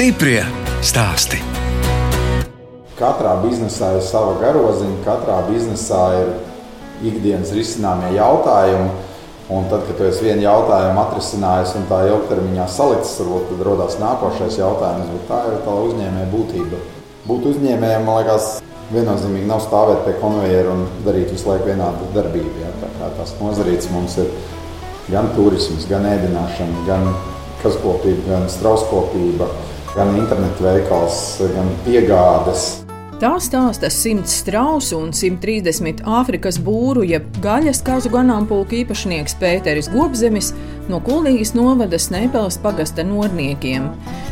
Stiprie stāsti. Katrā biznesā ir sava garoziņa, katrā biznesā ir ikdienas risināmie jautājumi. Un tad, kad esi vienu jautājumu atrisinājis un tā ilgtermiņā salikts, tad rodas nākošais jautājums. Bet tā ir tā uzņēmēja būtība. Būt uzņēmējam, man liekas, viennozīmīgi nav stāvēt pie konveijera un darīt visu laiku vienādu darbību. Ja? Tā kā tās nozarītes mums ir gan turisms, gan ēdināšana, gan kazkopība, gan strauskopība, gan internetu veikals, gan piegādes. Tā stāsta 100 strausu un 130 Āfrikas būru, jeb gaļas kazu ganāmpulku īpašnieks Pēteris Gobzemis no Kulīgas novada Snēpeles pagasta norniekiem.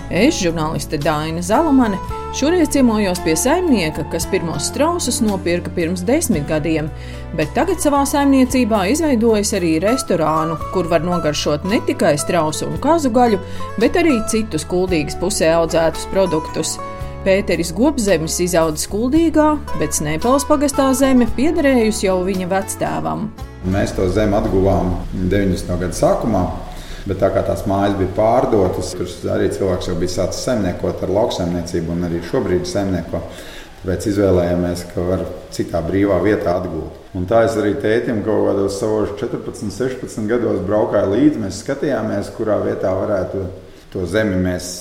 Es, žurnāliste Dāna Zalamane, šoreiz ciemojos pie saimnieka, kas pirmos strausus nopirka pirms desmit gadiem, bet tagad savā saimniecībā izveidojis arī restorānu, kur var nogaršot ne tikai strausu un kazu gaļu, bet arī citus kuldīgas pusē audzētus produktus. Pēteris Gobzemis izaudzis Kuldīgā, bet Snēpels pagastā zeme piederējusi jau viņa vectēvam. Mēs to zemi atguvām 90. gada sākumā. Bet tā kā tās mājas bija pārdotas, tur arī cilvēks jau bija sācis saimniekot ar lauksaimniecību, un arī šobrīd saimnieko. Tāpēc izvēlējāmies, ka var citā brīvā vietā atgūt. Un tā es arī tētim kaut kādos savos 14, 16 gados braukāju līdzi. Mēs skatījāmies, kurā vietā varētu to zemi mēs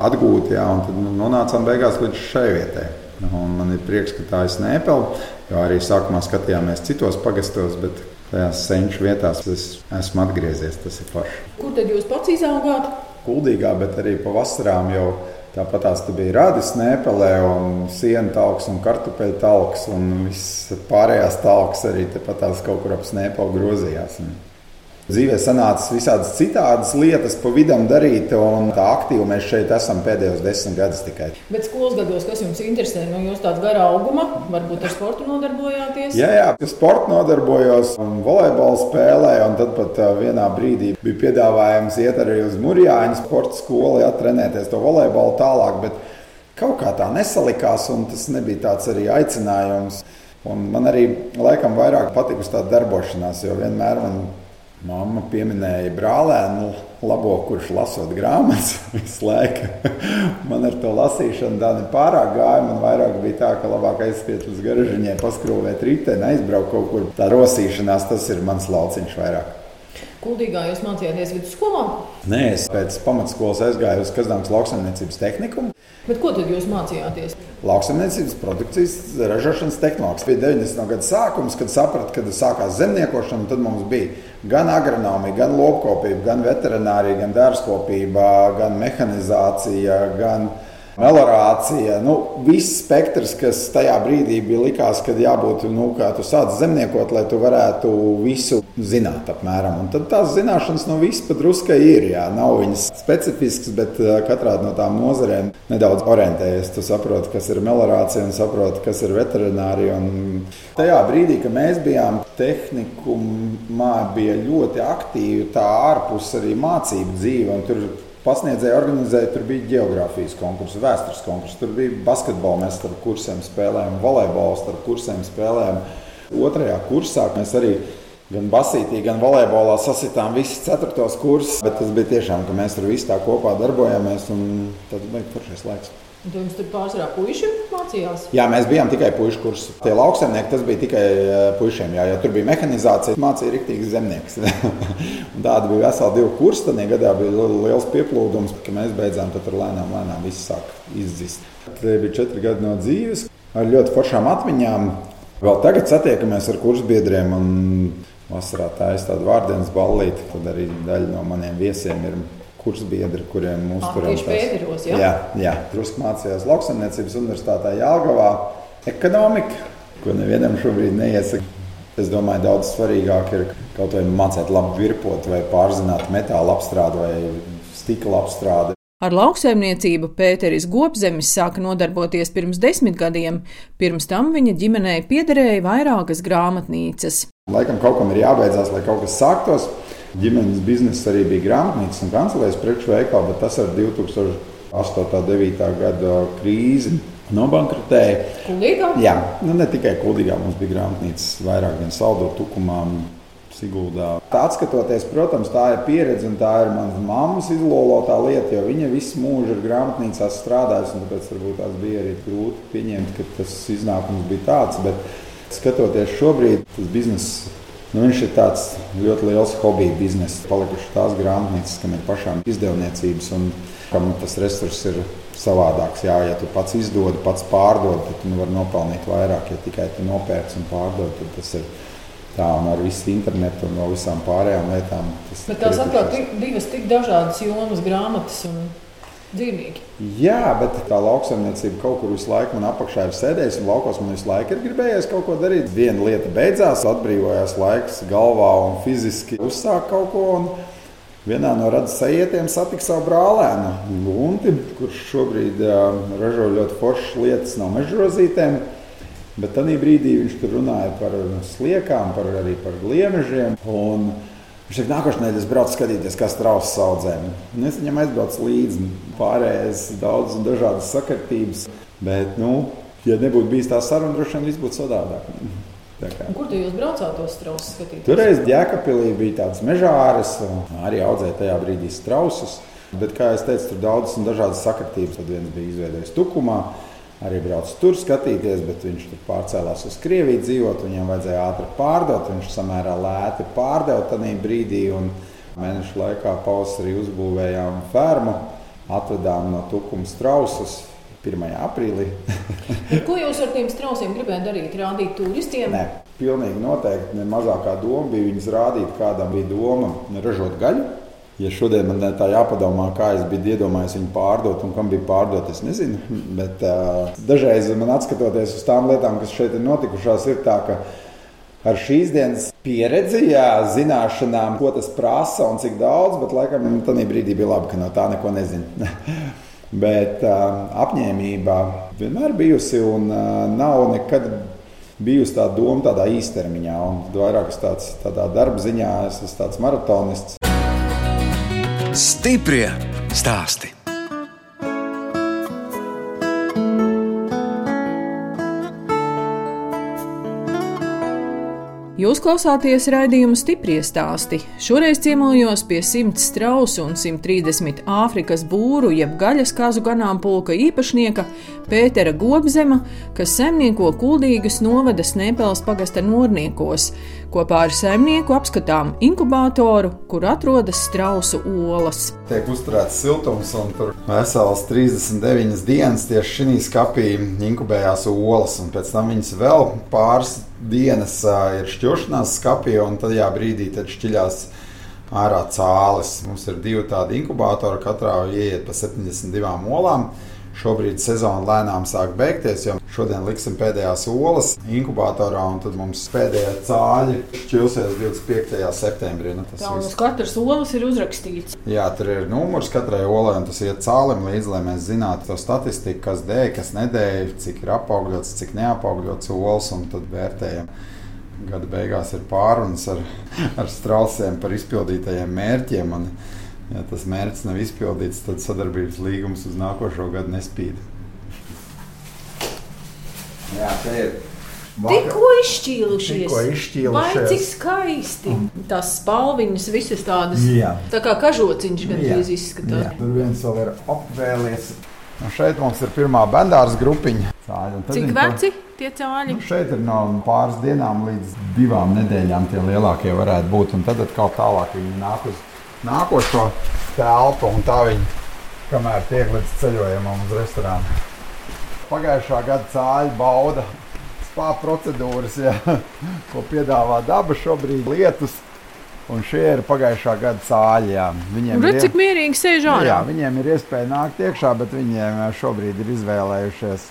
atgūt, jā, un tad nu, nonācām beigās līdz šai vietai. Un man ir prieks, ka tā ir Nēpele, jo arī sākumā skatījāmies citos pagastos, bet tajās senču vietās es esmu atgriezies. Tas ir forši. Kur tad jūs pats izaugāt? Kuldīgā, bet arī pa vasarām jau tāpat tās bija radis Nēpelē, un sienu talks, un kartupeļu talks, un viss pārējās talks arī tepat tās kaut kur ap Nēpelu grozījās. Un Dzīvē sanāca visādas citādas lietas, pa vidam darīt, un tā aktīvi mēs šeit esam pēdējos desmit gadus tikai. Bet skolas gados, kas jums interesē, nu, jūs tāds garā auguma, varbūt ar sportu nodarbojāties? Jā, jā, ar sportu nodarbojos, un volejbolu spēlēju, un tad pat vienā brīdī bija piedāvājums iet arī uz Mūrjāņu sporta skolu, ja trenēties to volejbolu tālāk, bet kaut kā tā nesalikās, un tas nebija tāds arī aicinājums. Un man arī laikam vairāk patikusi tā darbošanās, jo vienmēr man Māma pieminēja brālēnu labo, kurš lasot grāmatas visu laiku. Man ar to lasīšanu tā nepārāk gāja. Man vairāk bija tā, ka labāk aiziet uz garažiņiem, paskrūvēt riteni, aizbraukt kaut kur. Tā rosīšanās tas ir mans lauciņš vairāk. Kuldīgā jūs mācījāties vidusskolā? Nē, es pēc pamatskolas aizgāju uz Kazdāmas lauksaimniecības tehnikumu. Bet ko tad jūs mācījāties? Lauksaimniecības produkcijas ražošanas tehnoloģijas. Bija 90. gada sākums, kad sapratu, kad sākās zemniekošana. Tad mums bija gan agronomija, gan lopkopība, gan veterinārija, gan dārzkopība, gan mehanizācija, gan melorācija. Nu, viss spektrs, kas tajā brīdī bija likās, kad jābūt, nu, kā tu sāc zemniekot, lai tu varētu visu zināt apmēram. Un tad tās zināšanas no visas pat druskai ir. Jā. Nav viņas specifiskas, bet katrā no tām nozarēm nedaudz orientējies. Tu saproti, kas ir melorācija un saproti, kas ir veterinārija. Un tajā brīdī, kad mēs bijām tehnikumā, bija ļoti aktīva tā ārpus arī mācību dzīve. Tur pasniedzēji organizēja, tur bija geogrāfijas konkurss, vēstures konkurss, tur bija basketbols, mēs starp kursiem spēlējām, volejbols starp kursiem spēlējām. Otrajā kursā mēs arī gan basītī, gan volejbolā sasitām visus ceturtos kursus, bet tas bija tiešām, ka mēs tur visi tā kopā darbojāmies un tad bija foršais laiks. Tur jums tur pārsvarā puiši mācījās? Jā, mēs bijām tikai puikas kursā. Tie lauksaimnieki tas bija tikai puišiem. Jā, ja tur bija mehanizācija, mācīja rīktīgs zemnieks. Tāda bija vesela divu kursa. Tad gadā bija liels pieplūdums, ka mēs beidzām tur lēnām, lēnām viss sāk izzist. Tie bija četri gadi no dzīves ar ļoti foršām atmiņām. Vēl tagad satiekamies ar kursbiedriem. Vasarā tā ir tāda vārdienas ballīte, tad arī daļa no maniem viesiem ir kursbiedri, kuriem mūsu tur ir pēdējos. Ja? Jā, jā. drusku mācījās Lauksaimniecības universitātē Jālgavā ekonomika, ko nevienam šobrīd neiesaka. Es domāju, daudz svarīgāk ir kaut vai mācīt labi virpot, vai pārzināt metāla apstrādi vai stikla apstrādi. Ar lauksaimniecību Pēteris Gobzemis sāka nodarboties pirms desmit gadiem. Pirms tam viņa ģimenei piederēja vairākas grāmatnīcas. Laikam kaut kam ir jābeidzās, lai kaut kas sāktos. Ģimenes biznesa arī bija grāmatnīcas un kancelēs preču veikala, bet tas ar 2008. un 2009. gada krīzi nobankrotēja. Kuldīgā? Jā, nu, ne tikai Kuldīgā. Mums bija grāmatnīcas vairāk gan saldo tukumā. Siguldā. Tā atskatoties, protams, tā ir pieredze un tā ir manas mammas izlolotā lieta, jo viņa visu mūžu ir grāmatnīcā strādājusi. Tāpēc varbūt tās bija arī grūti pieņemt, ka tas iznākums bija tāds. Bet skatoties šobrīd, tas bizness. Nu, viņš ir tāds ļoti liels hobiju bizness. Palikušas tās grāmatnīcas, kam ir pašām izdevniecības un kam tas resurs ir savādāks. Jā, ja tu pats izdod, pats pārdod, tad tu nu vari nopelnīt vairāk. Ja tikai tu nopērci un pārdod, tad tas ir Tā un ar visu internetu un no visām pārējām lietām. Bet tās atkal tik, divas tik dažādas jomas, grāmatas un dzīvnieki. Jā, bet tā lauksaimniecība kaut kur visu laiku man apakšā ir sēdējusi, un laukos man visu laiku ir gribējies kaut ko darīt. Viena lieta beidzās, atbrīvojās laiks galvā un fiziski uzsākt kaut ko. Un vienā no redzes ejietiem satiku savu brālēnu Lunti, kurš šobrīd uh, ražo ļoti foršas lietas no mežrozītēm. Bet tajā brīdī viņš tur runāja par sliekām, par, arī par gliemežiem. Viņš teica, nākamā nedēļa es braucu skatīties, kas traucas audzēm. Un es viņam aizbraucu līdzi, pārējais daudz un dažādas sakritības. Bet, nu, ja nebūtu bijis tā saruna, droši vien viss būtu savādāk. Kur jūs braucāt tos strausus skatīties? Toreiz Jēkabpilī bija tāds mežāris, arī audzēja tajā brīdī strausus. Bet, kā jau teicu, tur daudzas un dažādas sakritības. Tad viens bija izveidojis tukumā arī brauc tur skatīties, bet viņš tur pārcēlās uz Krieviju dzīvot. Viņam vajadzēja ātri pārdot. Viņš samērā lēti pārdeva tajā brīdī. Mēnešu laikā pavasarī uzbūvējām fermu, atvedām no tukuma strausus. 1. aprīlī. Ko jūs ar tiem strausiem gribējāt darīt? Rādīt turistiem? Nē, pilnīgi noteikti. Ne mazākā doma bija viņus rādīt, kādam bija doma ražot gaļu Ja šodien man tā jāpadomā, kā es biju iedomājies viņu pārdot un kam bija pārdot, es nezinu. Bet uh, dažreiz man atskatoties uz tām lietām, kas šeit ir notikušās, ir tā, ka ar šīs dienas pieredzi, jā, zināšanām, ko tas prasa un cik daudz, bet laikam tajā brīdī bija labi, ka no tā neko nezinu. bet uh, apņēmība vienmēr bijusi un uh, nav nekad bijusi tā doma tādā īstermiņā. Un vairāk es tāds, tādā darba ziņā esmu tāds maratonists. Stiprie stāsti. Jūs klausāties raidījuma stipri stāstī. Šoreiz ciemojos pie 100 strausu un 130 Āfrikas būru, jeb gaļas kāzu ganāmpulka īpašnieka Pētera Gobzema, kas saimnieko kuldīgas novadas Nepēlas pagasta norniekos. Kopā ar saimnieku apskatām inkubātoru, kur atrodas strausu olas. Tiek uzturēts siltums, un tur vesels 39 dienas tieši šī skapī inkubējās olas, un pēc tam viņas vēl pāris dienas ir šķiršanās skapī, un tajā brīdī šķiļās ārā cālis. Mums ir divi tādi inkubātori, katrā ieiet pa 72 olām. Šobrīd sezona lēnām sāk beigties, jo šodien liksim pēdējās olas inkubatorā, un tad mums pēdējā cāļa šķilsies 25. septembrī. Nu, Tā uz katras olas ir uzrakstīts. Jā, tur ir numurs katrai olai, un tas iet cālim līdzi, lai mēs zinātu to statistiku, kas dēļ, kas nedēļ, cik ir apaugļots, cik neapaugļots olas, un tad vērtējam. Gada beigās ir pārunas ar, ar strausiem par izpildītajiem mērķiem. Un, Ja tas mērķis nav izpildīts, tad sadarbības līgums uz nākošo gadu nespīd. Jā, te ir. Tikko izšķīlušies. Tikko izšķīlušies. Vai cik skaisti. Tās spalviņas visas tādas. Jā. Tā kā kažociņš gan drīz izskatās. Jā. Tur viens vēl ir apvēlies. Un šeit mums ir pirmā bendārs grupiņa. Cāļi, cik veci tie cāļi? Nu, šeit ir no pāris dienām līdz divām nedēļām tie lielākie varētu būt. Un tad atkal tālāk viņi nāk uz nākošo telpu, un tā viņi kamēr tiek līdz ceļojumam uz restorānu. Pagājušā gada cāļa bauda spā procedūras, ja, ko piedāvā daba šobrīd lietus. Un šie ir pagājušā gada cāļi. Jā. Viņiem Redz, ir, cik mierīgi sēž ārā. Jā, viņiem ir iespēja nākt iekšā, bet viņiem šobrīd ir izvēlējušies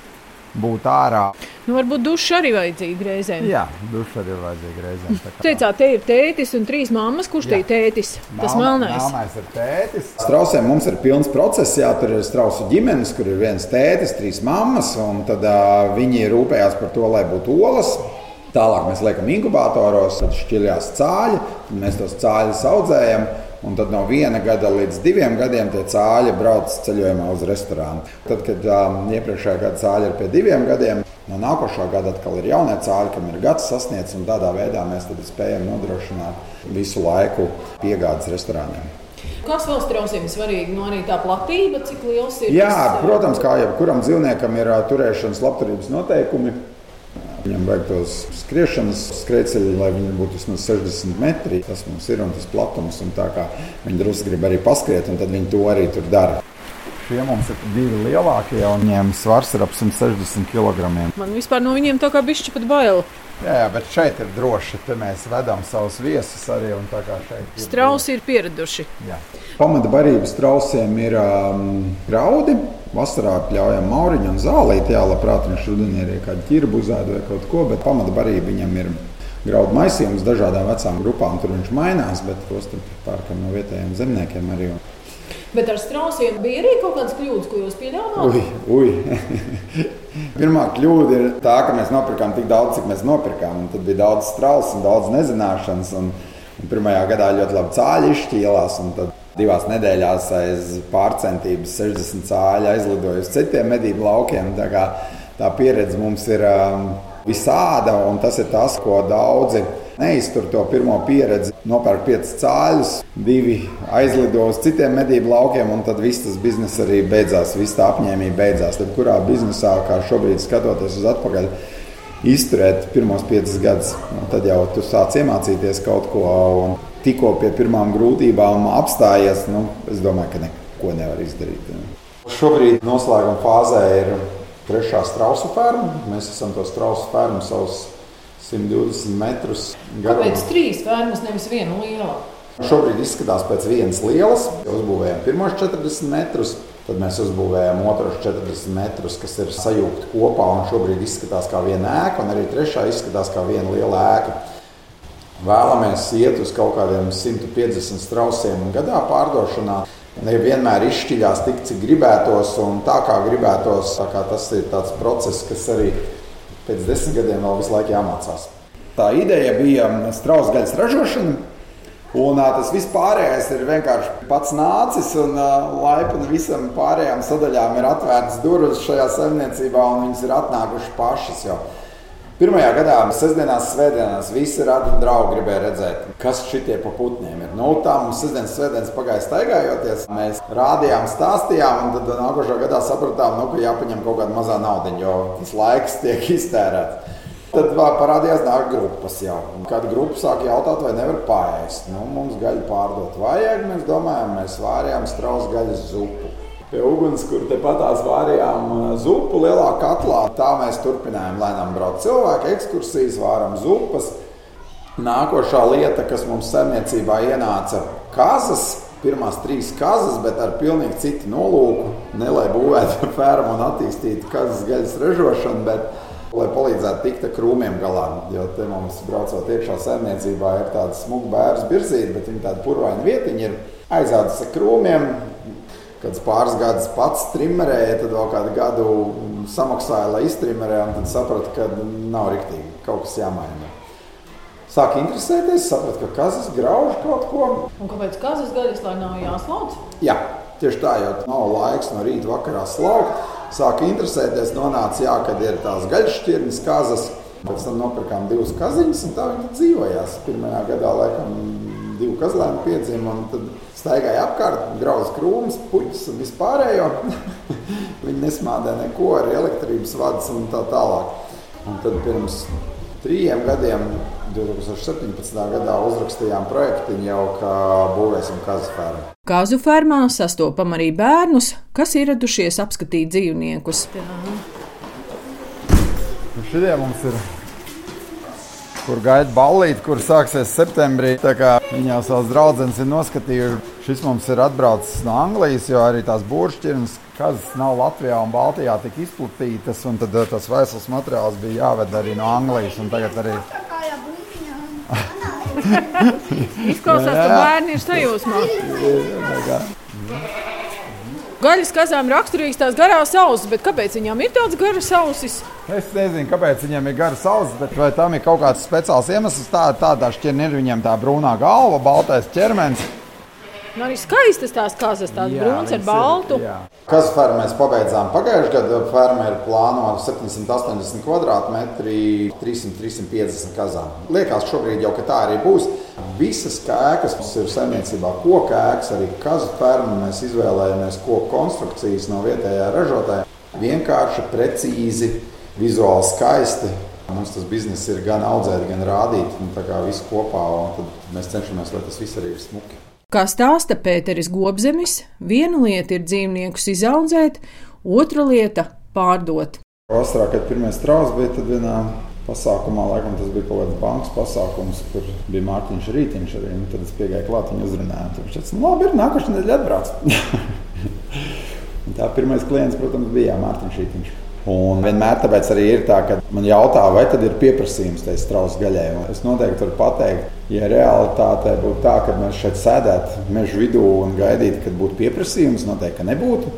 būt ārā. Nu, varbūt duša arī vajadzīga reizēm. Jā, duša arī vajadzīga reizēm. Kā... Teicāt, te ir tētis un trīs mammas. Kurš te ir tētis? Tas melnais. Melnais ir tētis. Strausēm mums ir pilns process. Jā, tur ir strausu ģimenes, kur ir viens tētis, trīs mammas. Un tad uh, viņi rūpējās par to, lai būtu olas. Tālāk mēs liekam inkubatoros, tad šķiļās cāļi, mēs tos cāļus audzējam. Un tad no viena gada līdz diviem gadiem tie cāļi brauc ceļojumā uz restorānu. Tad, kad um, iepriekšējā gada cāļi ir pie diviem gadiem, No nākošā gada atkal ir jaunie cāļi, kam ir gads sasniegts, un tādā veidā mēs spējam nodrošināt visu laiku piegādes restorāniem. Kas vēl strausiem svarīgi? Nu, arī tā platība, cik liels ir. Jā, tas, protams, kā jebkuram dzīvniekam ir turēšanas labturības noteikumi. Viņam vajag tos skriešanas skrejceļus, lai viņi būtu vismaz 60 metri. Tas mums ir un tas platums. Un tā kā viņi drusku grib arī paskriet, un tad viņi to arī tur dara. Šie mums ir divi lielākie, un viņiem svars ir ap 160 kg. Man vispār no viņiem tā kā bišķi pat bail. Jā, jā, bet šeit ir droši. Te mēs vedam savus viesus arī. Ir Strausi ir pieraduši. Jā. Pamata barības strausiem ir um, graudi. Vasarā pļaujam mauriņu un zālīti. Jā, labprāt, viņš rudenī ir kāda ķirbu uzēda vai kaut ko, bet pamata barība viņam ir graudu maisījums dažādām vecām grupām. Tur viņš mainās, bet tos pērkam no vietējiem zemniekiem arī. Bet ar strausiem bija arī kaut kādas kļūdas, ko jūs pieļāvāt? Ui, ui. Pirmā kļūda ir tā, ka mēs nopirkām tik daudz, cik mēs nopirkām. Tad bija daudz strausu un daudz nezināšanas. Un, un pirmajā gadā ļoti labi cāļi izšķīlās. Tad divās nedēļās aiz pārcentības 60 cāļi aizlidoja uz citiem medību laukiem. Tā, kā, tā pieredze mums ir um, visāda, un tas ir tas, ko daudzi neiztur to pirmo pieredzi. Nopērk piecus cāļus, divi aizlido uz citiem medību laukiem, un tad viss tas bizness arī beidzās. Viss tā apņēmība beidzās. Tad kurā biznesā, kā šobrīd skatoties uz atpakaļ, izturēt pirmos piecus gadus, tad jau tu sāc iemācīties kaut ko. Un tikko pie pirmām grūtībām apstājies, nu, es domāju, ka neko nevar izdarīt. Šobrīd noslēguma fāzē ir trešā strausu ferma. Mēs esam to strausu fermu savus 120 metrus garumā. Kāpēc trīs fermas, nevis viena liela? Šobrīd izskatās pēc vienas lielas. Uzbūvējām pirmos 40 metrus, tad mēs uzbūvējām otros 40 metrus, kas ir sajūgti kopā. Šobrīd izskatās kā viena ēka, un arī trešā izskatās kā viena liela ēka. Vēlamies iet uz kaut kādiem 150 strausiem gadā pārdošanā. Nevienmēr izšķiļās tik, cik gribētos, un tā kā gribētos. Tā kā tas ir tāds process, kas arī pēc desmit gadiem vēl visu laiku jāmācās. Tā ideja bija strausa gaļas ražošana. Un tas viss pārējais ir vienkārši pats nācis, un laipni visam pārējām sadaļām ir atvērtas durvis šajā saimniecībā, un viņas ir atnākušas pašas. Jau. Pirmajā gadā, sestdienās, svētdienās, visi radi draugi gribēja redzēt, kas šitie pa putniem ir. Nu, tā mums sestdienas, svētdienas pagāja staigājoties. Mēs rādījām, stāstījām, un tad nākošā gadā sapratām, nu, ka jāpaņem kaut kāda mazā nauda, jo tas laiks tiek iztērēts. Tad parādījās nāk grupas jau. Kad grupa sāk jautāt, vai nevar paēst, nu, mums gaļu pārdot vajag, mēs domājam, mēs vārījām strausu gaļas zupu. Pie uguns, kur tepatās vārījām uh, zupu lielā katlā, tā mēs turpinājām lēnām braukt cilvēku ekskursijas, vāram zupas. Nākošā lieta, kas mums saimniecībā ienāca, kazas, pirmās trīs kazas, bet ar pilnīgi citu nolūku. Ne lai būvētu fermu un attīstītu kazas gaļas ražošanu, bet lai palīdzētu tikt krūmiem galā. Jo te mums braucot iekšā saimniecībā ir tāda smuga bērns virzība, bet viņa tāda purvaina vietiņa ir aizādas ar krūmiem. Kad pāris gadus pats trimmerēja, tad vēl kādu gadu samaksāja, lai iztrimmerē, un tad sapratu, ka nav riktīgi, kaut kas jāmaina. Sāk interesēties, sapratu, ka kazas grauž kaut ko. Un kāpēc kazas gaļas, lai nav jāslauc? Jā, tieši tā, jo nav laiks no rīta vakarā slaukt sāka interesēties, nonāca, jā, kad ir tās gaļšķirnes kazas. Pēc tam nopirkām divas kaziņas, un tā viņi dzīvojās. Pirmajā gadā laikam divu kazlēnu piedzima, un tad staigāja apkārt, grauza krūmus, puķus un vispārējo. viņi nesmādē neko ar elektrības vadus un tā tālāk. Un tad pirms trījiem gadiem 2017. gadā uzrakstījām projektu jau, ka būvēsim kazu fermu. Kazu fermā sastopam arī bērnus, kas ieradušies apskatīt dzīvniekus. Nu, Šie mums ir kur gaida ballīti, kur sāksies septembrī. Viņa jau savus draugus ir noskatījuši. Šis mums ir atbraucis no Anglijas, jo arī tās burbuļstirnas, kas nav Latvijā un Baltijā, tik izplatītas. Tad eh, tas vesels materiāls bija jāved arī no Anglijas. Tagad arī Izklausās, ka bērni ir sajūsmā. Gaļas kazām raksturīgs tās garās ausis, bet kāpēc viņām ir tādas garas ausis? Es nezinu, kāpēc viņiem ir garas ausis, bet vai tam ir kaut kāds speciāls iemesls. Tā, tādā šķirne ir viņiem tā brūnā galva, baltais ķermenis. Nu, arī skaistas tās kazas, tādas brūnas ar baltu. Ir, Kazu fermu mēs pabeidzām pagājušajā gadā. Ferma ir plānota 780 km2, 300-350 kazām. Liekas, šobrīd jau tā arī būs. Visas ēkas, kas ir saimniecībā, koku ēkas, arī kazu ferma, mēs izvēlējāmies koku konstrukcijas no vietējā ražotāja. Vienkārši, precīzi, vizuāli skaisti. Mums tas bizness ir gan audzēt, gan rādīt, un tā kā viss kopā. Mēs cenšamies, lai tas viss arī ir smuki. Kā stāsta Pēteris Gobzemis, viena lieta ir dzīvniekus izaudzēt, otra lieta - pārdot. Vasarā, kad pirmie strauji bija, tad vienā pasākumā, laikam tas bija kaut kāds bankas pasākums, kur bija Mārtiņš Rītiņš arī. Tad es piegāju klāt un uzrunāju. Viņš teica, nu, labi, ir nākošais nedēļa atbrauc. tā pirmais klients, protams, bija Mārtiņš Rītiņš. Un vienmēr tāpēc arī ir tā, ka man jautā, vai tad ir pieprasījums tai straujas gaļai. Un es noteikti varu pateikt, ja realitātē būtu tā, ka mēs šeit sēdētu meža vidū un gaidītu, kad būtu pieprasījums, noteikti nebūtu.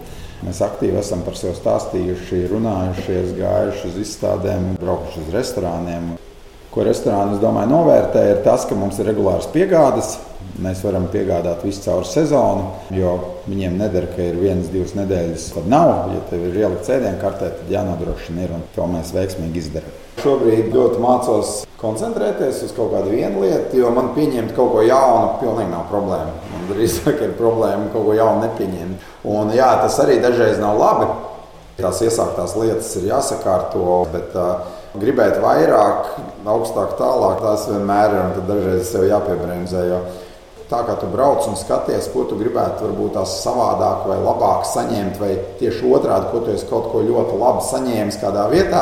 Mēs aktīvi esam par sevi stāstījuši, runājuši, gājuši uz izstādēm, braukuši uz restorāniem. Ko restorāni, es domāju, novērtē, ir tas, ka mums ir regulāras piegādes. Mēs varam piegādāt visu caur sezonu, jo viņiem nedara, ka ir vienas, divas nedēļas, kad nav. Ja tev ir ielikt cēdienu kartē, tad jānodrošina ir, un to mēs veiksmīgi izdarām. Šobrīd ļoti mācos koncentrēties uz kaut kādu vienu lietu, jo man pieņemt kaut ko jaunu pilnīgi nav problēma. Man drīzāk ir problēma kaut ko jaunu nepieņemt. Un jā, tas arī dažreiz nav labi. Tās iesāktās lietas ir jāsakārto, bet uh, gribēt vairāk, augstāk, tālāk, tās vienmēr ir un tad dažreiz sev jāpiebremzē. Jo Tā kā tu brauc un skaties, ko tu gribētu, varbūt tās savādāk vai labāk saņemt, vai tieši otrādi, ko tu esi kaut ko ļoti labi saņēmis kādā vietā,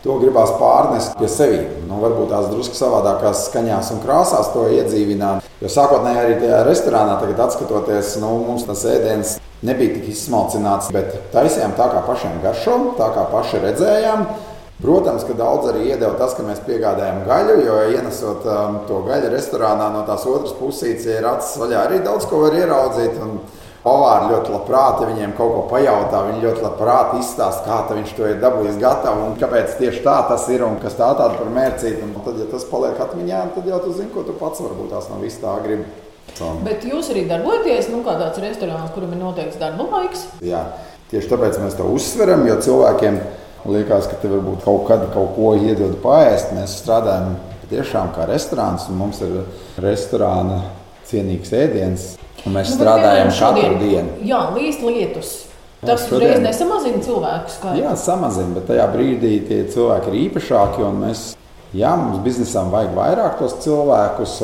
to gribās pārnest pie sevis. Nu, varbūt tās drusku savādākās skaņās un krāsās to iedzīvināt. Jo sākotnēji arī tajā restorānā, tagad skatoties, nu, mums tas ēdiens nebija tik izsmalcināts, bet taisījām tā, kā pašiem garšo, tā kā paši redzējām. Protams, ka daudz arī iedeva tas, ka mēs piegādājam gaļu, jo ienesot um, to gaļu restorānā no tās otras puses, ir acis vaļā, arī daudz ko var ieraudzīt. Pavāri ļoti labprāt, ja viņiem kaut ko pajautā, viņi ļoti labprāt izstāsta, kā viņš to ir dabūjis gatavu un kāpēc tieši tā tas ir un kas tā tāda par mērcīti. Un tad, ja tas paliek atmiņā, tad jau tu zini, ko tu pats varbūt tās no vis tā gribi. Bet jūs arī darbojaties nu, kādā restorānā, kuram ir noteikts darba laiks? Jā, tieši tāpēc mēs to uzsveram, jo cilvēkiem ir Liekas, ka te varbūt kaut kad kaut ko iedod paēst. Mēs strādājam tiešām kā restorāns, un mums ir restorāna cienīgs ēdiens. Mēs nu, strādājam šodien, katru dienu. Jā, līdz lietus. Tas uzreiz nesamazina cilvēku skaitu. Jā, samazina, bet tajā brīdī tie cilvēki ir īpašāki. Mēs, jā, mums biznesam vajag vairāk tos cilvēkus.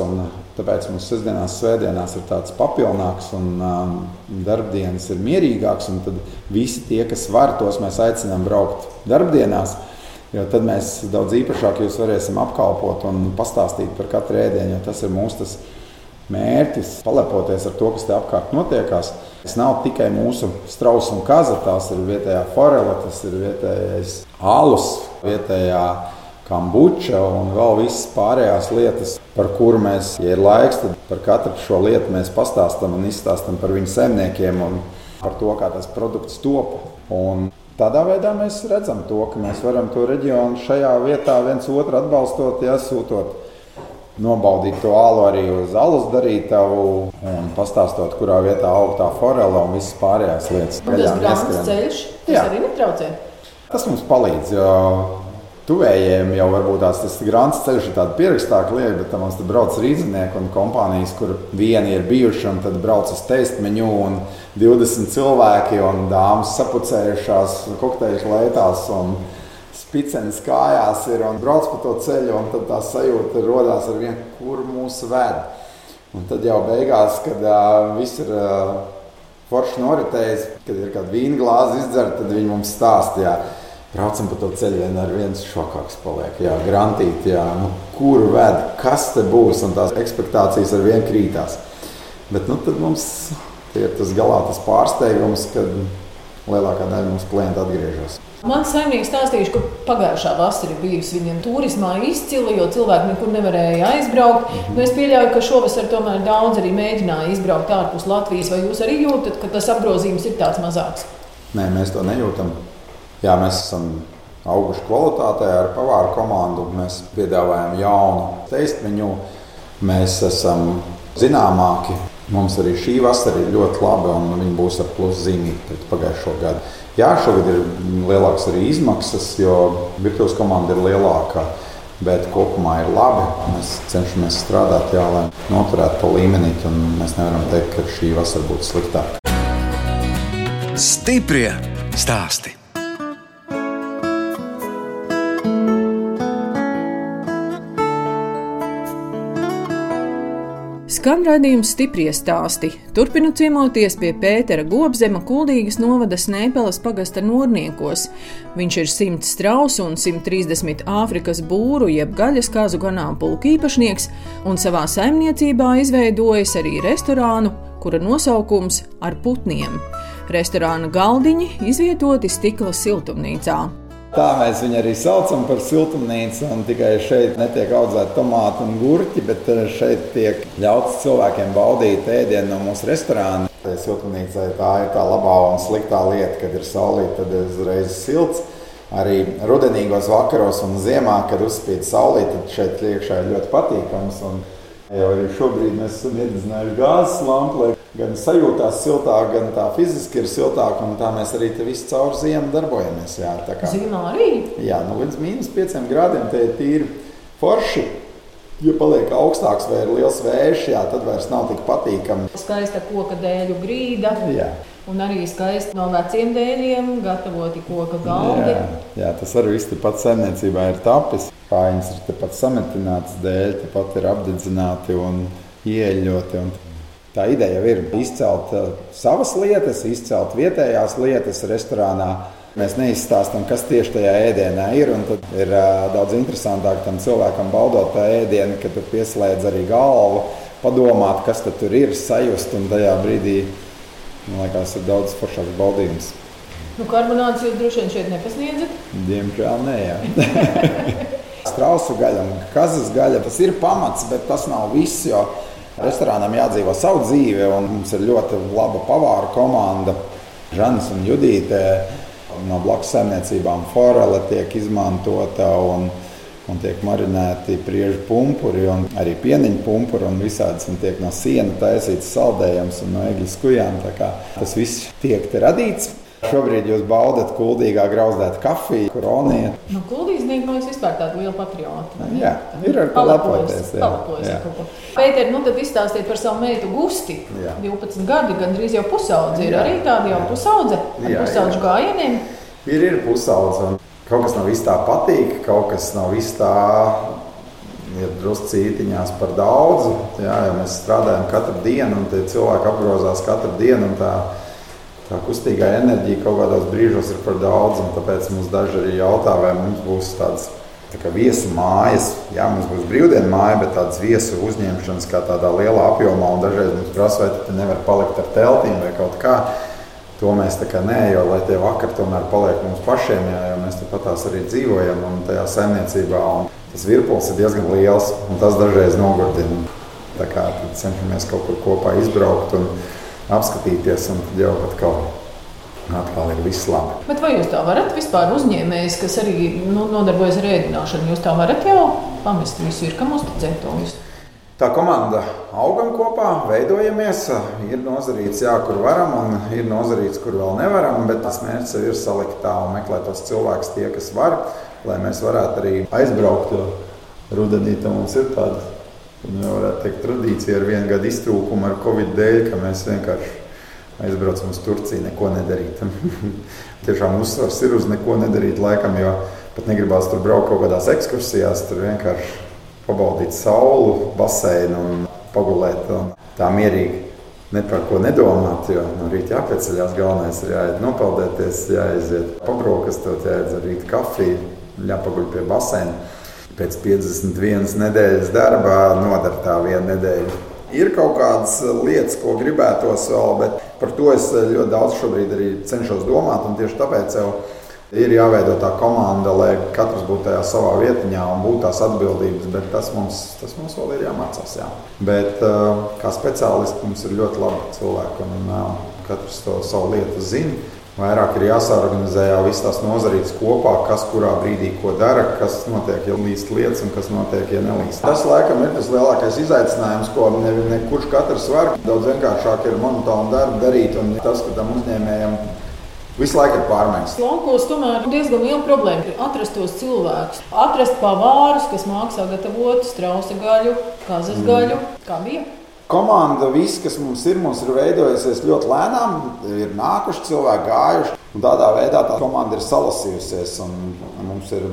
Tāpēc mums sestdienās, svētdienās ir tāds papilnāks un um, darbdienas ir mierīgāks. Tad visi tie, kas var, tos mēs aicinām braukt darbdienās. Jo tad mēs daudz īpašāk jūs varēsim apkalpot un pastāstīt par katru ēdienu. Tas ir mūsu tas mērķis, palepoties ar to, kas te apkārt notiekās. Tas nav tikai mūsu strausa un kaza, tās ir vietējā forela, tas ir vietējais alus, vietējā kambuča un vēl visas pārējās lietas, par kurām mēs, ja ir laiks, tad par katru šo lietu mēs pastāstām un izstāstām par viņu saimniekiem un par to, kā tas produkts top. Un tādā veidā mēs redzam to, ka mēs varam to reģionu šajā vietā viens otru atbalstot, iesūtot. Nobaudīt to alu arī uz alus darītavu un pastāstot, kurā vietā aug tā forela un visas pārējās lietas. Tas grāmatas ceļš, tas Jā. arī netraucē. Tas mums palīdz, jo tuvējiem jau varbūt tās, tas grāmatas ceļš ir tāds pierakstāks lieta, bet mums tur brauc rīznieki un kompānijas, kur vieni ir bijuši un tad brauc uz testmeņu un 20 cilvēki un dāmas sapucējušās kokteļu lietās. Spicenis kājās ir un brauc pa to ceļu, un tad tā sajūta radās ar vienu, kur mūsu ved. Un tad jau beigās, kad uh, viss ir uh, forši noritējis, kad ir kāda vīna glāze izdzerta, tad viņi mums stāstīja braucam pa to ceļu, vien ar viens šokāks paliek. Jā, grantīt, jā, nu, kur ved, kas te būs, un tās expectācijas ar vienu krītās. Bet nu, tad mums ir tas galā tas pārsteigums, kad lielākā daļa mūsu klientu atgriežas. Mans saimnieks stāstīja, ka pagājušā vasara ir bijusi viņam turismā izcila, jo cilvēki nekur nevarēja aizbraukt. Mm -hmm. nu, es pieļauju, ka šovasar tomēr daudz arī mēģināja izbraukt ārpus Latvijas. Vai jūs arī jūtat, ka tas apgrozījums ir tāds mazāks? Nē, mēs to nejūtam. Jā, mēs esam auguši kvalitātē ar pavāru komandu. Mēs piedāvājam jaunu teistu menu. Mēs esam zināmāki Mums arī šī vasara ir ļoti laba, un viņa būs ar plusu zīmīti pret pagājušo gadu. Jā, šogad ir lielākas arī izmaksas, jo virtuves komanda ir lielāka. Bet kopumā ir labi. Mēs cenšamies strādāt, jā, lai noturētu to līmeni. Mēs nevaram teikt, ka šī vasara būtu sliktāka. Stiprie stāstī! Skan raidījums stipri stāsti. Turpinu ciemoties pie Pētera Gobzema Kuldīgas novada Snēpeles pagasta Norniekos. Viņš ir 100 strausu un 130 Āfrikas būru jeb gaļas kāzu ganāmpulku īpašnieks un savā saimniecībā izveidojis arī restorānu, kura nosaukums ar putniem. Restorāna galdiņi izvietoti stikla siltumnīcā. Tā mēs viņu arī saucam par siltumnīcu. Tikai šeit netiek audzēta tomāti un gurķi, bet eh, šeit tiek ļauts cilvēkiem baudīt ēdienu no mūsu restorāna. Siltumnīcai tā ir tā labā un sliktā lieta, kad ir saulīta, tad ir uzreiz silts. Arī rudenīgos vakaros un ziemā, kad uzspīd saulīte, tad šeit iekšā ir ļoti patīkams. Un jau arī šobrīd mēs esam iededzinājuši gāzes lampu, gan sajūtās siltāk, gan tā fiziski ir siltāk. Tā mēs arī visu caur ziemu darbojamies. Jā, kā, Zīmā arī? Jā, nu, līdz mīnus 5 grādiem te ir tīri forši. Ja paliek augstāks vai ir liels vējš, jā, tad vairs nav tik patīkami. Skaista koka dēļu grīda. Jā. Un arī skaisti no veciem dēļiem gatavoti koka galdi. Jā, jā tas arī viss tepat saimniecībā ir tapis. Kājas ir tepat sametināts dēļ, tepat ir apdedzināti un ieeļoti. Un Tā ideja ir izcelt uh, savas lietas, izcelt vietējās lietas restorānā. Mēs neizstāstām, kas tieši tajā ēdienā ir. Tad ir uh, daudz interesantāk tam cilvēkam baudot to ēdienu, kad tu pieslēdz arī galvu, padomāt, kas tur ir, sajust. Un tajā brīdī, man liekas, ir daudz foršāks baudījums. Nu, karbonāts jūs droši vien šeit nepasniedzat? Diemžēl nē. Strausu gaļa un kazas gaļa tas ir pamats, bet tas nav viss. Restorānam jādzīvo savu dzīvi, un mums ir ļoti laba pavāra komanda. Žants un Judīte no blakus saimniecībām forele tiek izmantota. Un, un tiek marinēti priežu pumpuri, arī pieniņu pumpuri, un visādas un tiek no sienas taisīts saldējums un no egļu skujām. Tas viss tiek radīts. Šobrīd jūs baudat kuldīgā grauzdētu kafiju, kuroniju. Nu, kuldīznieki man vispār tādi lieli patrioti. Nu, jā, ir ar ko lepoties. Pēter, nu tad izstāstiet par savu meitu Gusti. Jā. 12 gadi, gandrīz jau pusaudzi. Ir jā. arī tādi jau pusaudze ar jā, pusaudžu gājieniem. Ir, ir pusaudze. Kaut kas nav viss tā patīk, kaut kas nav viss tā ir druscītiņās par daudz. Jā, ja mēs strādājam katru dienu, un tie cilvēki apgrozās katru dienu tā kustīgā enerģija kaut kādos brīžos ir par daudz. Tāpēc mums daži arī jautā, vai mums būs tāds tā kā viesu mājas. Jā, mums būs brīvdienu māja, bet tādas viesu uzņemšanas kā tādā lielā apjomā. Un dažreiz mums prasa, vai tu nevari palikt ar teltīm vai kaut kā. To mēs tā kā nē, jo lai tie vakari tomēr paliek mums pašiem, jā, jo mēs tāpat tās arī dzīvojam un tajā saimniecībā. Un tas virpulis ir diezgan liels un tas dažreiz nogurdina. Tā kā cenšamies kaut kur kopā izbraukt. Un, apskatīties, un tad jau atkal, atkal ir viss labi. Bet vai jūs tā varat vispār uzņēmējs, kas arī nu, nodarbojas ar ēdināšanu, jūs tā varat jau pamest visu, ir kam uzticēt to visu? Tā komanda augam kopā, veidojamies. Ir nozarīts, jā, kur varam, un ir nozarīts, kur vēl nevaram. Bet tas mērķis ir salikt tā un meklēt tos cilvēkus, tie, kas var, lai mēs varētu arī aizbraukt. Rudenī tam mums ir tāda Nu, varētu teikt, tradīcija ar vienu gadu iztrūkumu ar Covid dēļ, ka mēs vienkārši aizbraucam uz Turciju, neko nedarīt. Tiešām uzsvars ir uz neko nedarīt, laikam, jo pat negribās tur braukt kaut kādās ekskursijās, tur vienkārši pabaudīt sauli, baseinu un pagulēt un tā mierīgi. Ne par ko nedomāt, jo no rīta jāpieceļās. Galvenais ir jāiet nopeldēties, jāiziet pabrokastot, jāiedzer rīta kafiju, jāpaguļ pie baseina pēc 51 nedēļas darbā nodara tā viena nedēļa. Ir kaut kādas lietas, ko gribētos vēl, bet par to es ļoti daudz šobrīd arī cenšos domāt. Tieši tāpēc jau ir jāveido tā komanda, lai katrs būtu tajā savā vietiņā un būtu tās atbildības. Bet tas mums, tas mums vēl ir jāmācās. Jā. Bet kā speciālisti mums ir ļoti labi cilvēki un katrs to savu lietu zina. Vairāk ir jāsaorganizē jau visas tās nozarītes kopā, kas kurā brīdī ko dara, kas notiek, ja līst lietas un kas notiek, ja nelīst. Tas, laikam, ir tas lielākais izaicinājums, ko ne, ne kurš katrs var. Daudz vienkāršāk ir monotālu darbu darīt, un tas, ka tam uzņēmējam Visu laiku ir pārmaiņas. Laukos tomēr ir diezgan liela problēma. Atrast tos cilvēkus, atrast pavārus, kas mākslā gatavot strausa gaļu, kazas gaļu. Mm. Kā bija? Komanda, viss, kas mums ir, mums ir veidojusies ļoti lēnām. Ir nākuši cilvēki, gājuši. Tādā veidā tā komanda ir salasījusies. Mums ir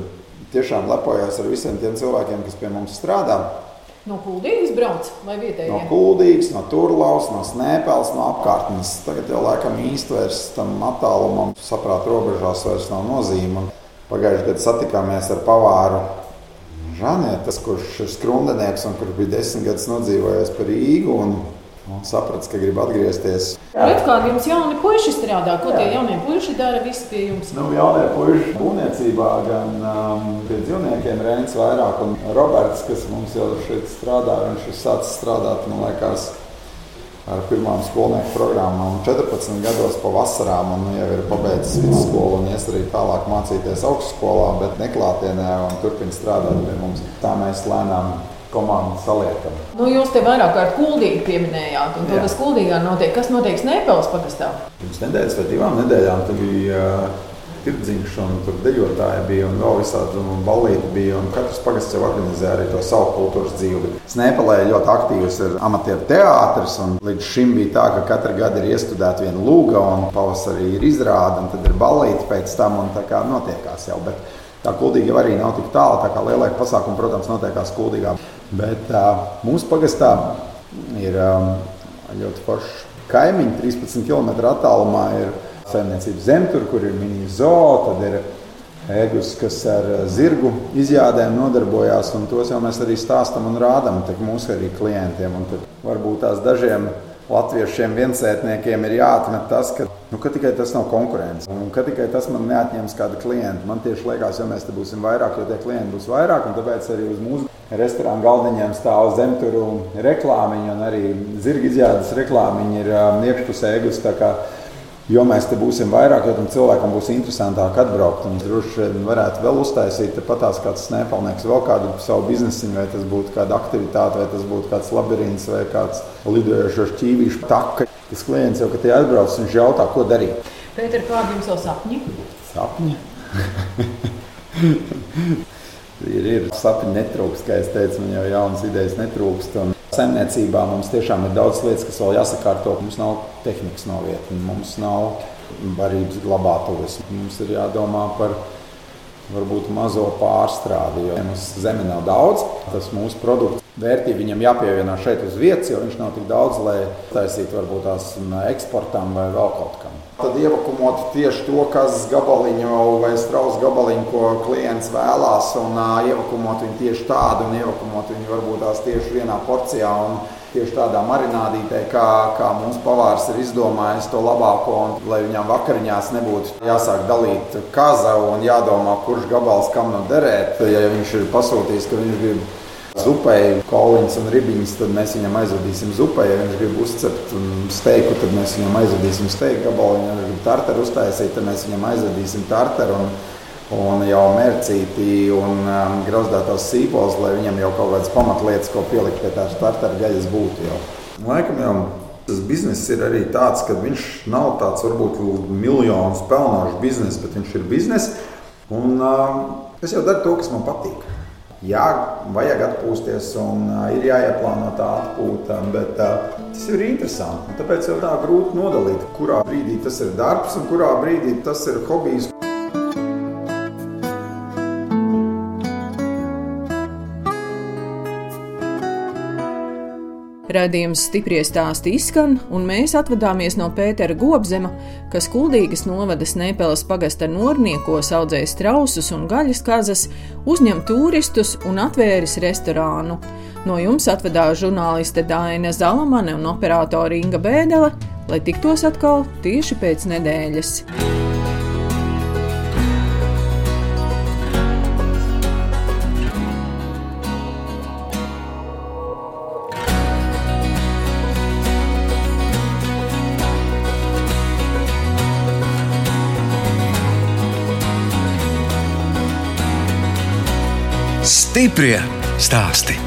tiešām lepojas ar visiem tiem cilvēkiem, kas pie mums strādā. No Kuldīgas brauc vai vietējais? No Kuldīgas, no Turlaus, no Snēpels, no apkārtnes. Tagad jau laikam īsti vairs tam attālumam, saprāt, robežās vairs nav nozīme. Pagājušajā gadā satikāmies ar pavāru Žanietas, kurš ir skrundenieks un kurš bija desmit gadus nodzīvojis par Rīgu. Un, un sapratu, ka grib atgriezties. Redz, kā jums jauni puiši strādā? Ko Jā. tie jaunie puiši dara visi pie jums? Nu, jaunie puiši būvniecībā, gan um, pie dzīvniekiem Rēns vairāk. Un Roberts, kas mums jau šeit strādā, viņš ir sācis strādāt, man liekas, ar pirmām skolnieku programmām. 14 gados pa vasarām un nu, jau ir pabeidzis vidusskolu un ies arī tālāk mācīties augstskolā, bet neklātienē un turpina strādāt pie mums. Tā mēs lēnām komandu saliekam. Nu, jūs te vairāk kārt kuldīgi pieminējāt, un to, kas kuldīgā notiek, kas notiek Snēpeles pagastā? Pirms nedēļas vai divām nedēļām bija tirdziņš, un tur dejotāji bija, un vēl visādi balīti bija. Katrs pagasts jau organizē arī to savu kultūras dzīvi. Snēpelē ļoti aktīvs ir amatieru teātris, un līdz šim bija tā, ka katru gadu ir iestudēta viena lūga, un pavasarī ir izrāda, un tad ir balīti pēc tam, un tā kā notiekās jau. Bet Tā kuldīga arī nav tik tālu, tā kā lielāka pasākuma, protams, notiekās kuldīgā. Bet uh, mūsu pagastā ir um, ļoti foršs kaimiņš, 13 km attālumā. Ir saimniecības zemtur, kur ir mini-zoo, tad ir ēgus, kas ar zirgu izjādēm nodarbojās, un tos jau mēs arī stāstam un rādām mūsu arī klientiem. Un varbūt tās dažiem latviešiem viensētniekiem ir jāatmet tas, ka, nu, ka tikai tas nav konkurence, un ka tikai tas man neatņems kādu klientu. Man tieši liekas, ja mēs te būsim vairāk, jo tie klienti būs vairāk, un tāpēc arī uz mūsu restorānu galdiņiem stāv zemturu reklāmiņi, un arī zirga izjādes reklāmiņi ir um, iekšpusē ēgus. Jo mēs te būsim vairāk, jo tam cilvēkam būs interesantāk atbraukt. Viņš droši vien varētu vēl uztaisīt patās kāds snēpalnieks, vēl kādu savu biznesu, vai tas būtu kāda aktivitāte, vai tas būtu kāds labirints, vai kāds lidojošs ķīvīšu taka. Tas klients jau, kad tie atbrauc, viņš jautā, ko darīt. Pēter, kādi jums vēl sapņi? Sapņi? ir, ir sapņi netrūkst, kā es teicu, man jau jaunas idejas netrūkst. Un Saimniecībā mums tiešām ir daudz lietas, kas vēl jāsakārto. Mums nav tehnikas novietni, mums nav barības glabātuves. Mums ir jādomā par varbūt mazo pārstrādi, jo mums zeme nav daudz. Tas mūsu produkts vērtība viņam jāpievieno šeit uz vietas, jo viņš nav tik daudz, lai taisītu varbūt tās eksportam vai vēl kaut kam. Tad ievakumot tieši to kazas gabaliņu vai strausu gabaliņu, ko klients vēlās, un uh, ievakumot viņu tieši tādu, un ievakumot viņu varbūt tās tieši vienā porcijā. Un, tieši tādā marinādītē, kā, kā mūsu pavārs ir izdomājis to labāko, un lai viņam vakariņās nebūtu jāsāk dalīt kaza un jādomā, kurš gabals kam no derēt. Ja viņš ir pasūtījis, ka viņš grib zupai, koliņas un ribiņas, tad mēs viņam aizvedīsim zupai. Ja viņš grib uzcept steiku, tad mēs viņam aizvedīsim steiku gabalu. Ja viņš grib tartaru uztaisīt, tad mēs viņam aizvedīsim tartaru. Un, un jau mērcīti un um, grauzdētās sīpols, lai viņam jau kaut kādas pamatlietas, ko pielikt pie tās startera gaļas būtu. Jau. Laikam jau tas bizness ir arī tāds, ka viņš nav tāds varbūt miljonus pelnošs bizness, bet viņš ir bizness. Un um, es jau daru to, kas man patīk. Jā, vajag atpūsties, un uh, ir jāieplāno tā atpūta, bet uh, tas ir interesanti. Tāpēc jau tā grūti nodalīt, kurā brīdī tas ir darbs un kurā brīdī tas ir hobijs. Radījums stipri stāsti izskan, un mēs atvadāmies no Pētera Gobzema, kas Kuldīgas novada Snēpeles pagasta norniekos audzēja strausus un gaļas kazas, uzņem turistus un atvēris restorānu. No jums atvedās žurnāliste Dāna Zalamane un operātore Inga Bēdele, lai tiktos atkal tieši pēc nedēļas. Stiprie stāsti.